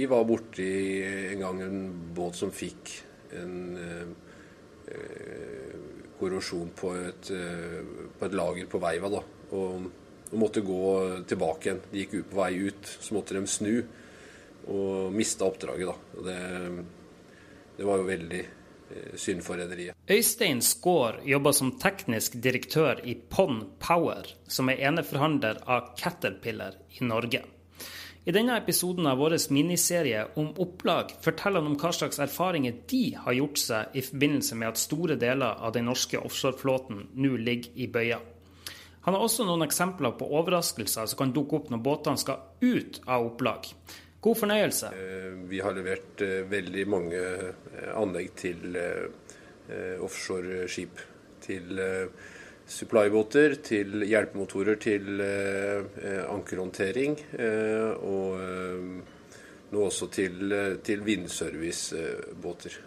Vi var borti en gang en båt som fikk en korrosjon på et, på et, lager på Veiva. da, og, og måtte gå tilbake igjen. De gikk ut på vei ut, så måtte de snu og mista oppdraget. da. Det, det var jo veldig eh, synd for rederiet. Øystein Skaar jobber som teknisk direktør i Pond Power, som er eneforhandler av Caterpillar i Norge. I denne episoden av vår miniserie om opplag forteller han om hva slags erfaringer de har gjort seg i forbindelse med at store deler av den norske offshoreflåten nå ligger i bøya. Han har også noen eksempler på overraskelser som kan dukke opp når båtene skal ut av opplag. God fornøyelse. Eh, vi har levert eh, veldig mange eh, anlegg til offshoreskip. Til supplybåter, til hjelpemotorer til ankerhåndtering. Og nå også til, til vindservicebåter.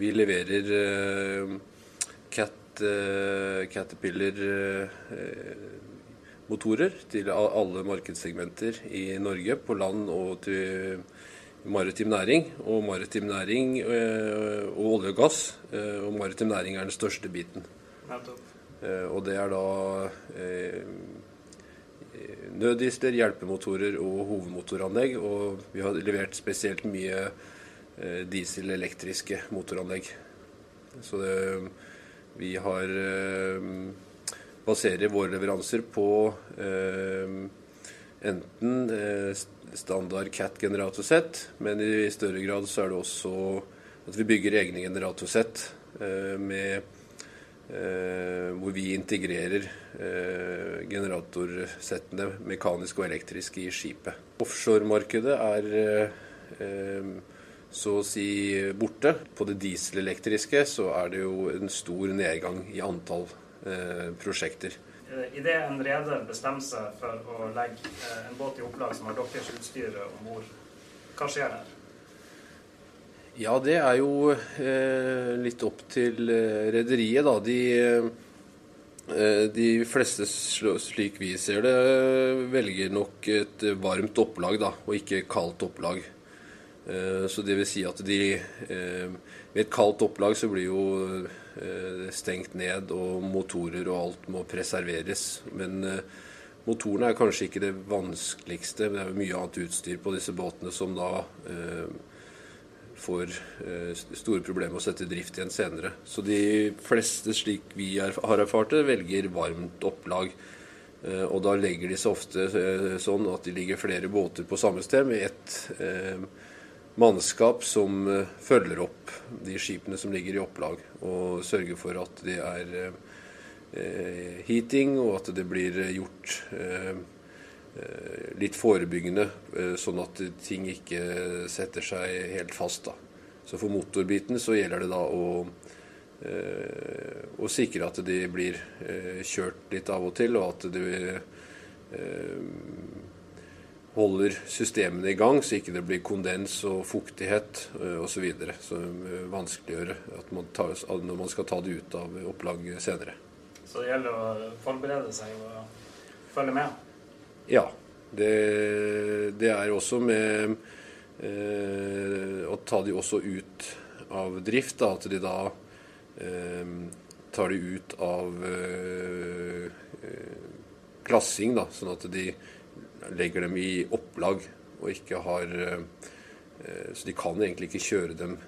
Vi leverer Cat, Caterpillar motorer til alle markedssegmenter i Norge, på land og til maritim næring. Og maritim næring eh, og olje og gass. Eh, og maritim næring er den største biten. Eh, og det er da nøddisler, hjelpemotorer og hovedmotoranlegg. Og vi har levert spesielt mye diesel-elektriske motoranlegg. Så det, vi har baserer våre leveranser på eh, enten eh, standard CAT-generatorsett, men i større grad så er det også at vi bygger egne generatorsett eh, med hvor vi integrerer generatorsettene mekanisk og elektrisk i skipet. Offshoremarkedet er så å si borte. På det dieselelektriske så er det jo en stor nedgang i antall Eh, prosjekter. Eh, Idet en reder bestemmer seg for å legge eh, en båt i opplag som har deres utstyr om bord, hva skjer der? Ja, det er jo eh, litt opp til eh, rederiet, da. De, eh, de, fleste, slik vi ser det, velger nok et varmt opplag, da, og ikke kaldt opplag. så det vil si at de Ved et kaldt opplag så blir jo Eh, stengt ned, og motorer og alt må preserveres. Men eh, motorene er kanskje ikke det vanskeligste. Det er mye annet utstyr på disse båtene som da eh, får store problemer med å sette i drift igjen senere. Så de fleste, slik vi har erfart det, velger varmt opplag. Og da legger de seg ofte sånn at de ligger flere båter på samme sted med ett mannskap som eh, følger opp de skipene som ligger i opplag, og sørger for at det er eh, heating, og at det blir gjort eh, litt forebyggende, sånn at ting ikke setter seg helt fast. da. Så for motorbiten så gjelder det da å, å sikre at de blir kjørt litt av og til, og at det holder systemene i gang, så ikke det blir kondens og fuktighet osv. Som vanskeliggjør at man tar, når man skal ta det ut av opplag senere. Så det gjelder å forberede seg og følge med? Ja. Det, det er også med eh, å ta de også ut av drift. Da, at de da eh, tar de ut av eh, klassing, da, sånn at de legger dem i opplag og ikke har eh, Så de kan egentlig ikke kjøre dem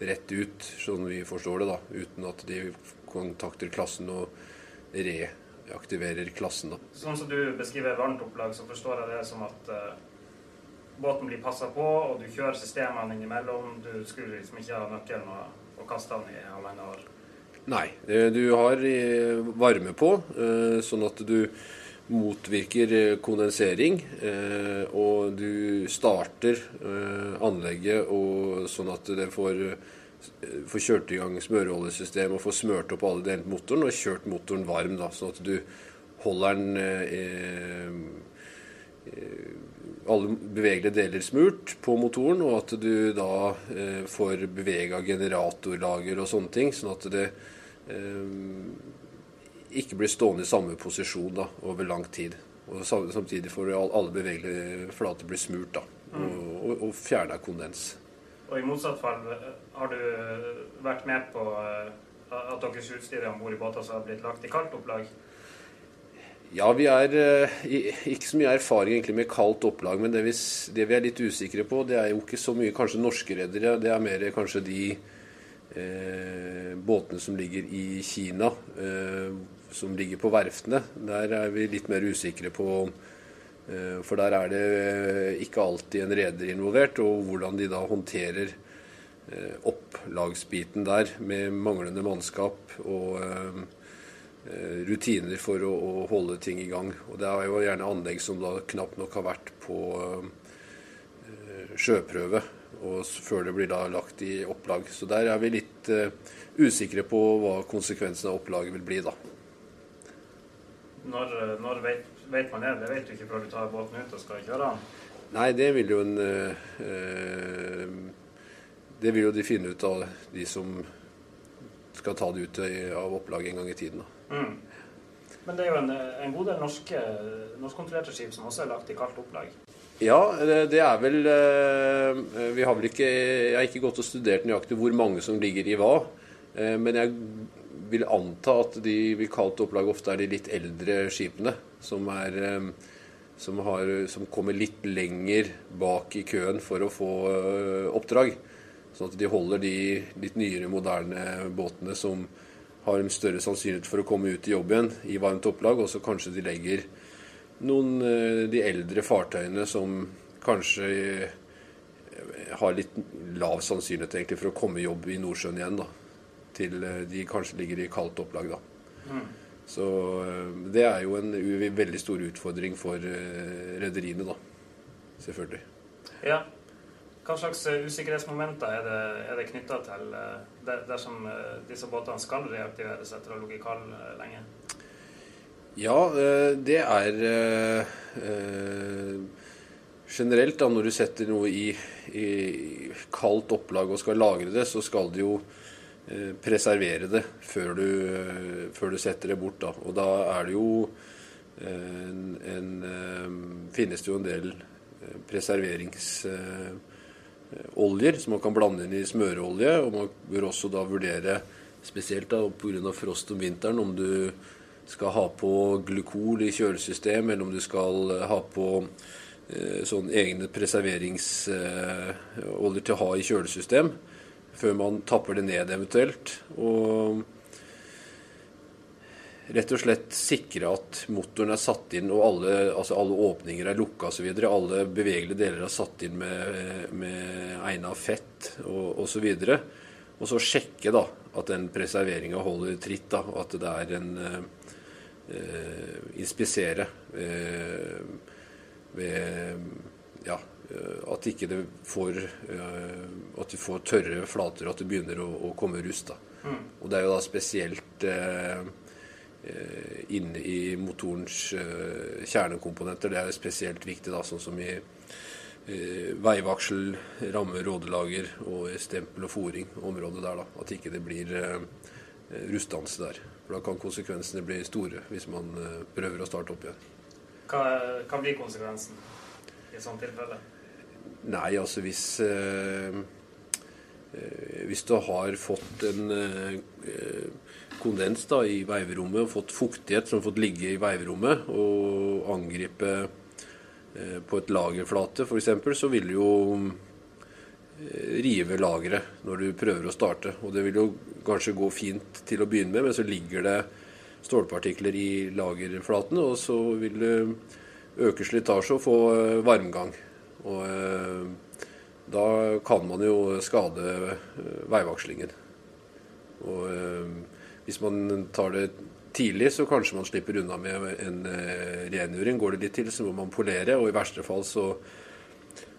rett ut, sånn vi forstår det, da, uten at de kontakter klassen og reaktiverer klassen. da. Sånn som du beskriver varmt opplag, så forstår jeg det som at uh, båten blir passa på, og du kjører systemene innimellom. Du skulle liksom ikke ha nøkkelen og, og kaste den i halvannet år. Nei, du har varme på, uh, sånn at du motvirker eh, kondensering. Eh, og du starter eh, anlegget og, sånn at det får, får kjørt i gang smøreoljesystem og få smørt opp alle delene på motoren og kjørt motoren varm. Da, sånn at du holder den eh, alle bevegelige deler smurt på motoren, og at du da eh, får bevega generatorlager og sånne ting. Sånn at det eh, ikke blir stående i samme posisjon da, over lang tid. Og Samtidig får alle bevegelige flater bli smurt. da. og, og, og fjerna kondens. Og i motsatt fall, har du vært med på at deres utstyr om bord i båter har blitt lagt i kaldt opplag? Ja, vi er eh, ikke så mye erfaring egentlig med kaldt opplag. Men det vi, det vi, er litt usikre på, det er jo ikke så mye kanskje norske redere. Det er mer kanskje de eh, båtene som ligger i Kina, eh, som ligger på verftene. Der er vi litt mer usikre på eh, For der er det ikke alltid en reder involvert, og hvordan de da håndterer eh, opplagsbiten der med manglende mannskap og eh, Eh, rutiner for å, holde ting i gang. Og Det er jo gjerne anlegg som da knapt nok har vært på sjøprøve og før det blir da lagt i opplag. Så der er vi litt usikre på hva konsekvensen av opplaget vil bli da. Når, når vet, vet, man det? Det vet du ikke før du tar båten ut og skal kjøre den? Nei, det vil jo en uh, Det vil jo de finne ut av, de som skal ta det ut av opplag en gang i tiden. da. Mm. Men det er jo en, en god del norske, norskkontrollerte skip som også er lagt i kaldt opplag? Ja, det er vel eh, Vi har vel ikke Jeg har ikke gått og studert nøyaktig hvor mange som ligger i hva. Eh, men jeg vil anta at de vil kaldt opplag ofte er de litt eldre skipene. Som, er, eh, som, har, som kommer litt lenger bak i køen for å få oppdrag. Sånn at de holder de litt nyere, moderne båtene som har en større sannsynlighet for å komme ut i jobb igjen i varmt opplag. Og så kanskje de legger noen eh, de eldre fartøyene som kanskje eh, har litt lav sannsynlighet egentlig for å komme i jobb i Nordsjøen igjen. da, Til eh, de kanskje ligger i kaldt opplag. da. Mm. Så det er jo en veldig stor utfordring for rederiene, da. Selvfølgelig. Ja, hva slags eh, usikkerhetsmomenter er det, er det knytta til eh, dersom eh, disse båtene skal reaktiveres etter å ha ligget kald lenge? Ja, det er generelt da, Når du setter noe i, i, kaldt opplag og skal lagre det, så skal det jo preservere det før du, før du setter det bort. Da. Og da er det jo en, en, finnes det jo en del preserverings oljer som man kan blande inn i smøreolje. Og man bør også da vurdere, spesielt da pga. frost om vinteren, om du skal ha på glukol i kjølesystem, eller om du skal eh, ha på eh, sånn egne preserveringsoljer eh, til å ha i kjølesystem før man tapper det ned eventuelt. Og rett og slett sikre at motoren er satt inn og alle, altså alle åpninger er lukka osv. Alle bevegelige deler er satt inn med, med egna fett og osv. Og, og så sjekke da at den preserveringa holder tritt. da, og At det er en eh, Inspisere eh, ved ja, at ikke det får eh, At de får tørre flater, og at det begynner å, å komme rust. Mm. Og det er jo da spesielt eh, Eh, inne i motorens eh, kjernekomponenter. Det er spesielt viktig, da, sånn som i eh, veivaksel, ramme, rådelager og stempel og fòring. Området der, da. At ikke det blir rustdannelse der. For Da kan konsekvensene bli store hvis man prøver å starte opp igjen. Hva, hva blir konsekvensen i et sånt tilfelle? Nei, altså hvis eh, Hvis du har fått en eh, kondens da, i veiverommet og fått fuktighet som har fått ligge i veiverommet og angripe eh, på et lagerflate f.eks., så vil du jo eh, rive lageret når du prøver å starte. Og det vil jo kanskje gå fint til å begynne med, men så ligger det stålpartikler i lagerflaten, og så vil du øke slitasje og få eh, varmgang. Og eh, da kan man jo skade eh, veivakslingen. Og hvis man tar det tidlig, så kanskje man slipper unna med en eh, rengjøring. Går det litt til, så må man polere, og i verste fall så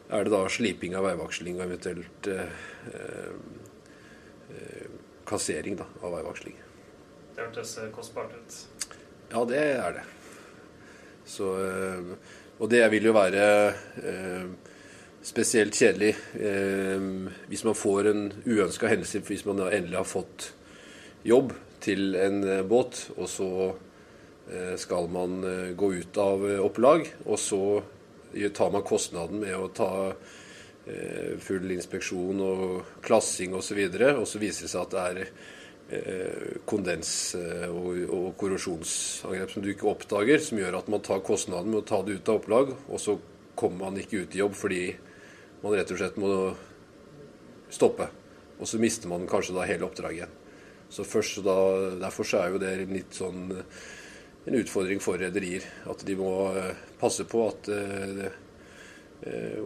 er det da sliping av veivaksling og eventuelt eh, eh, kassering da, av veivaksling. Det hørtes eh, kostbart ut. Ja, det er det. Så, eh, og det vil jo være eh, spesielt kjedelig hvis man får en uønska hendelse hvis man endelig har fått jobb til en eh, båt, og så eh, skal man eh, gå ut av opplag, og så tar man kostnaden med å ta eh, full inspeksjon og klassing osv., og, så videre, og så viser det seg at det er eh, kondens eh, og, korrosjonsangrep som du ikke oppdager, som gjør at man tar kostnaden med å ta det ut av opplag, og så kommer man ikke ut i jobb fordi man rett og slett må stoppe. Og så mister man kanskje da hele oppdraget igjen. Så først, da, Derfor så er jo det litt sånn en utfordring for rederier. At de må eh, passe på at eh, eh,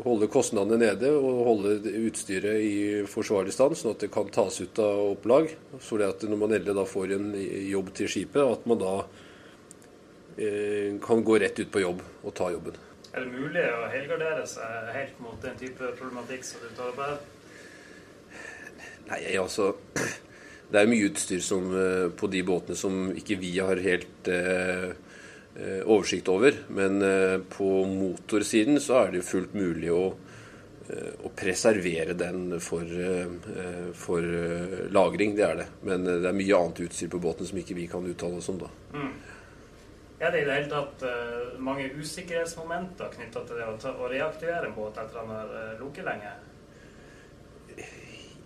holde kostnadene nede og holde utstyret i forsvarlig stand, sånn at det kan tas ut av opplag. Så det at når man endelig da får en jobb til skipet, at man da kan gå rett ut på jobb og ta jobben. Er det mulig å helgardere seg helt mot den type problematikk som du tar opp her? Nei, altså det er mye utstyr som, eh, på de båtene som ikke vi har helt eh, eh, oversikt over. Men eh, på motorsiden så er det fullt mulig å, eh, å preservere den for, eh, for lagring. Det er det. Men det er mye annet utstyr på båten som ikke vi kan uttale oss om, da. Mm. Er det i det hele tatt mange usikkerhetsmomenter knytta til det å, ta, å, reaktivere en båt etter at den har ligget lenge?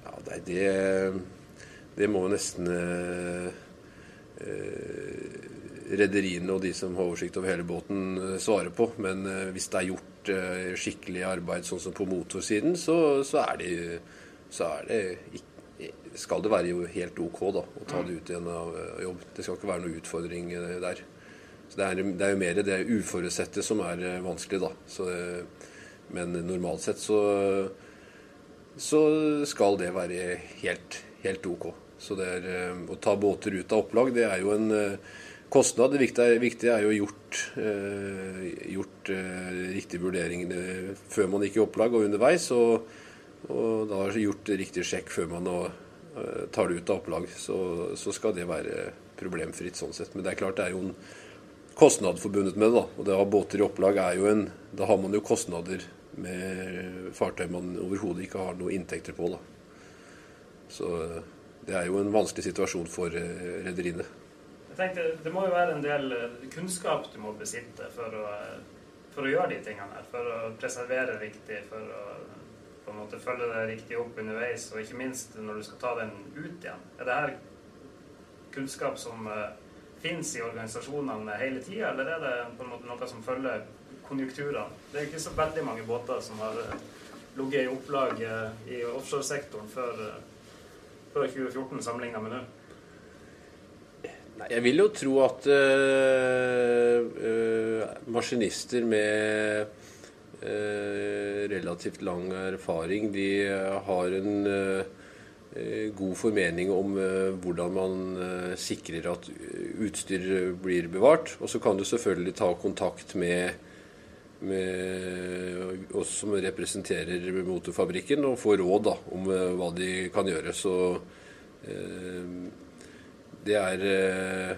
Ja, det, er det det må nesten eh, eh, rederiene og de som har oversikt over hele båten, eh, svare på. Men eh, hvis det er gjort eh, skikkelig arbeid sånn som på motorsiden, så, så, er, det, så er det skal det være jo helt OK da, å ta det ut igjen av jobb. Det skal ikke være noe utfordring der. Så det er, det er jo mer det uforutsette som er vanskelig, da. Så, men normalt sett så, så skal det være helt, helt OK. Så det er, å ta båter ut av opplag, det er jo en kostnad. Det viktige, viktige er jo gjort, eh, gjort riktige vurderinger før man gikk i opplag og underveis. Og, og da gjort riktig sjekk før man nå, tar det ut av opplag. Så, så, skal det være problemfritt sånn sett. Men det er klart det er jo en kostnad forbundet med det. da, Og det å ha båter i opplag er jo en Da har man jo kostnader med fartøy man overhodet ikke har noe inntekter på. da. Så det er jo en vanskelig situasjon for eh, rederiene. Jeg tenkte, Det må jo være en del eh, kunnskap du må besitte for å, for å gjøre de tingene her. For å preservere riktig, for å på en måte følge det riktig opp underveis, og ikke minst når du skal ta den ut igjen. Er det her kunnskap som uh, fins finnes i organisasjonene hele tida, eller er det på en måte noe som følger konjunkturene? Det er ikke så veldig mange båter som har uh, ligget i opplag uh, i offshoresektoren før uh, før 2014 sammenligna med nå? Nei, jeg vil jo tro at øh, øh, maskinister med øh, relativt lang erfaring, de har en god formening om hvordan man sikrer at utstyr blir bevart. Og så kan du selvfølgelig ta kontakt med med oss som representerer motorfabrikken, og få råd da, om hva de kan gjøre. Så det er eh,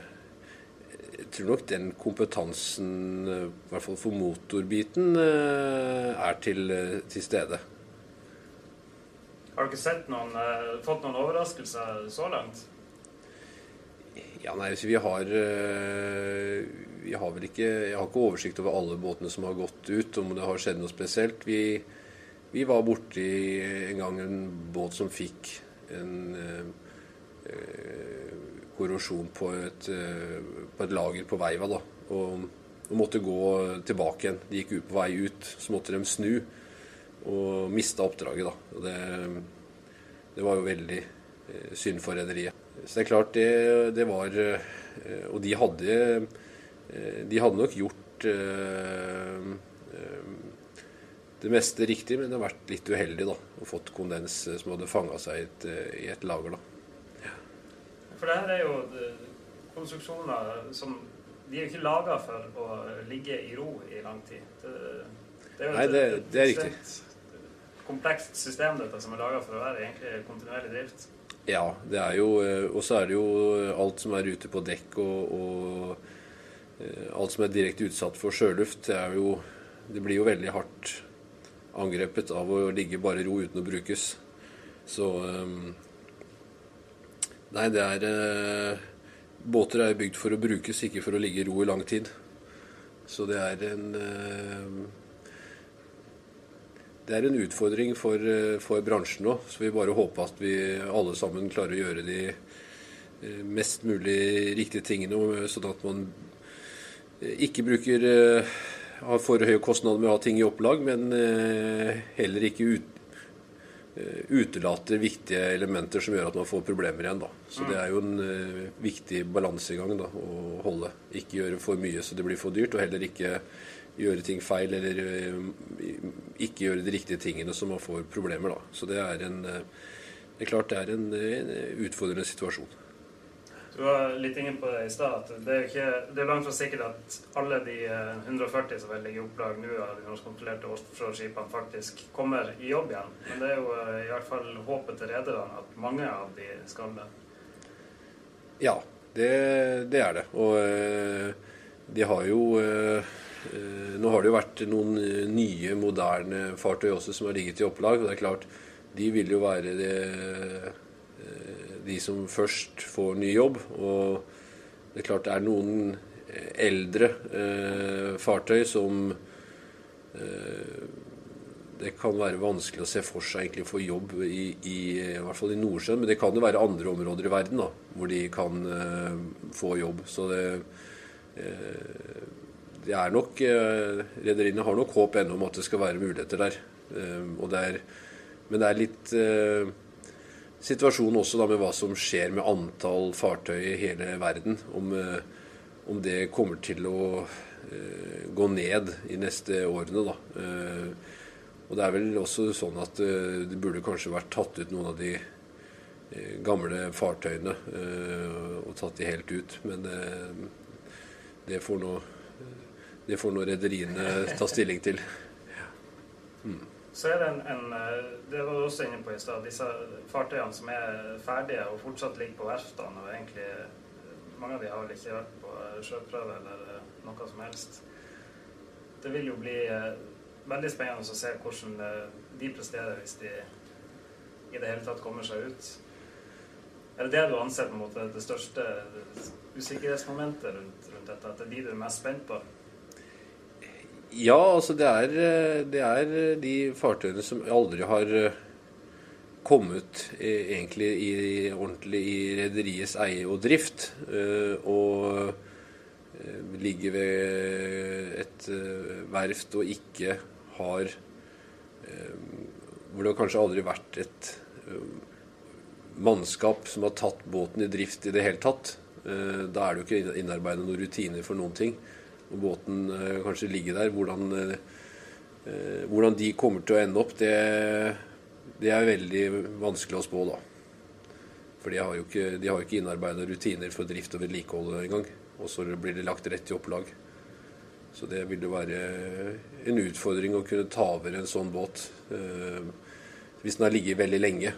Jeg tror nok den kompetansen, i hvert fall for motorbiten, er til, til stede. Har du ikke noen, fått noen overraskelser så langt? Ja, nei, vi har vi har vel ikke Jeg har ikke oversikt over alle båtene som har gått ut, om det har skjedd noe spesielt. Vi, vi var borti en gang en båt som fikk en eh, korrosjon på et, eh, på et, lager på Veiva. da, og, og måtte gå tilbake igjen. De gikk ut på vei ut, så måtte de snu og mista oppdraget. da, og det, det var jo veldig eh, synd for rederiet. Så det er klart, det, det var eh, Og de hadde de hadde nok gjort det meste riktig, men det har vært litt uheldig da, og fått kondens som hadde fanga seg i et, i et, lager. da. For det her er jo konstruksjoner som De er jo ikke laga for å ligge i ro i lang tid. Det, det er jo Nei, det, et, det er riktig. komplekst system dette som er laga for å være egentlig kontinuerlig drift. Ja, det er jo Og så er det jo alt som er ute på dekk og, og Eh, alt som er direkte utsatt for sjøluft, det, jo, det blir jo veldig hardt angrepet av å ligge bare i ro uten å brukes. Så eh, Nei, det er eh, Båter er bygd for å brukes, ikke for å ligge i ro i lang tid. Så det er en det er en utfordring for, for bransjen nå. Så vi bare håper at vi alle sammen klarer å gjøre de mest mulig riktige tingene, sånn at man ikke bruker har for høye kostnader med å ha ting i opplag, men heller ikke ut, Eh, utelater viktige elementer som gjør at man får problemer igjen. Da. Så det er jo en uh, viktig balansegang da, å holde. Ikke gjøre for mye så det blir for dyrt, og heller ikke gjøre ting feil eller uh, ikke gjøre de riktige tingene så man får problemer. Da. Så det er en uh, det er klart det er en, en utfordrende situasjon. Du var litt inne på det i stad. Det er ikke, det er langt fra sikkert at alle de 140 eh, som vil ligge i opplag nå av de norskkontrollerte offshoreskipene, faktisk kommer i jobb igjen. Men det er jo eh, i hvert fall håpet til rederne at mange av de skal det. Ja, det, det er det. Og eh, de har jo Nå har det jo vært noen nye, moderne fartøy også som har ligget i opplag. og det er klart, de vil jo være det de som først får ny jobb. Og det er klart det er noen eldre eh, fartøy som eh, det kan være vanskelig å se for seg egentlig få jobb i, i, i hvert fall i Nordsjøen. Men det kan jo være andre områder i verden da, hvor de kan eh, få jobb. Så det, eh, det er nok eh, Rederiene har nok håp ennå om at det skal være muligheter der. Eh, det er, men det er litt situasjonen også da med hva som skjer med antall fartøy i hele verden. Om, eh, om det kommer til å uh, gå ned i neste årene. da. Uh, og det er vel også sånn at uh, det burde kanskje vært tatt ut noen av de gamle fartøyene og tatt de helt ut. Men det får nå det får nå rederiene ta stilling til. Mm. Så er det en, en, eh, Det var du også inne på i stad. Disse fartøyene som er ferdige og fortsatt ligger på verftene. og egentlig eh, Mange av de har vel ikke vært på eh, sjøprøve eller noe som helst. Det vil jo bli veldig spennende å se hvordan de presterer hvis de i det hele tatt kommer seg ut. Er det det du anser på en måte det største usikkerhetsmomentet rundt, rundt dette? At det er de du er mest spent på? Ja, altså det er, eh, det er, eh, de fartøyene som aldri har eh, kommet egentlig i, ordentlig i rederiets eie og drift. Og ligger ved et verft og ikke har Hvor det kanskje aldri har vært et mannskap som har tatt båten i drift i det hele tatt. Da er det jo ikke innarbeidet noen rutiner for noen ting båten eh, kanskje ligger der. Hvordan, eh, hvordan, de kommer til å ende opp, det, det, er veldig vanskelig å spå, da. For de har jo ikke, de ikke innarbeida rutiner for drift og vedlikehold engang. Og så blir det lagt rett i opplag. Så det vil jo være en utfordring å kunne ta over en sånn båt eh, hvis den har ligget veldig lenge.